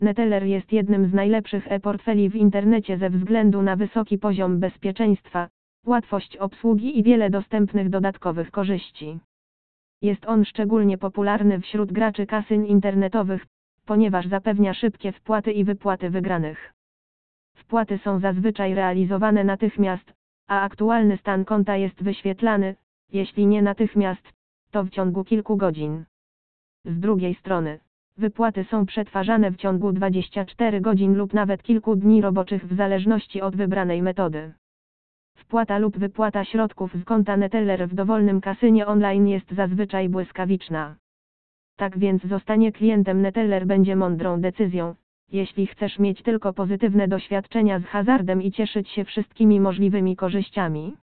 Neteller jest jednym z najlepszych e-portfeli w internecie ze względu na wysoki poziom bezpieczeństwa, łatwość obsługi i wiele dostępnych dodatkowych korzyści. Jest on szczególnie popularny wśród graczy kasyn internetowych, ponieważ zapewnia szybkie wpłaty i wypłaty wygranych. Wpłaty są zazwyczaj realizowane natychmiast, a aktualny stan konta jest wyświetlany, jeśli nie natychmiast, to w ciągu kilku godzin. Z drugiej strony, wypłaty są przetwarzane w ciągu 24 godzin lub nawet kilku dni roboczych w zależności od wybranej metody. Wpłata lub wypłata środków z konta Neteller w dowolnym kasynie online jest zazwyczaj błyskawiczna. Tak więc zostanie klientem Neteller będzie mądrą decyzją, jeśli chcesz mieć tylko pozytywne doświadczenia z hazardem i cieszyć się wszystkimi możliwymi korzyściami.